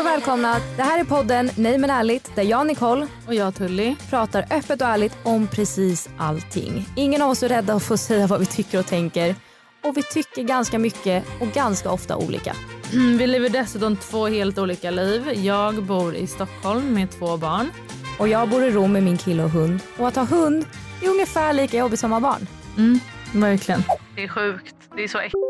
Och välkomna! Det här är podden Nej men ärligt där jag Nicole och jag Tully pratar öppet och ärligt om precis allting. Ingen av oss är rädda att få säga vad vi tycker och tänker och vi tycker ganska mycket och ganska ofta olika. Vi lever dessutom två helt olika liv. Jag bor i Stockholm med två barn. Och jag bor i Rom med min kille och hund. Och att ha hund är ungefär lika jobbigt som att ha barn. Mm, verkligen. Det är sjukt. Det är så äckligt.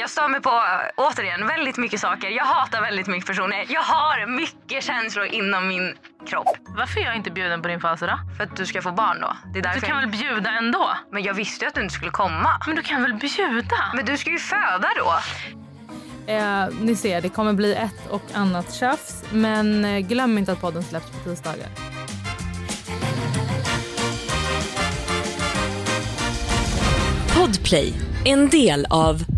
Jag stör mig på, återigen, väldigt mycket saker. Jag hatar väldigt mycket personer. Jag har mycket känslor inom min kropp. Varför är jag inte bjuden på din födelsedag? För att du ska få barn då. Det är Du kan jag... väl bjuda ändå? Men jag visste ju att du inte skulle komma. Men du kan väl bjuda? Men du ska ju föda då. Eh, ni ser, det kommer bli ett och annat tjafs. Men eh, glöm inte att podden släpps på tisdagar. Podplay, en del av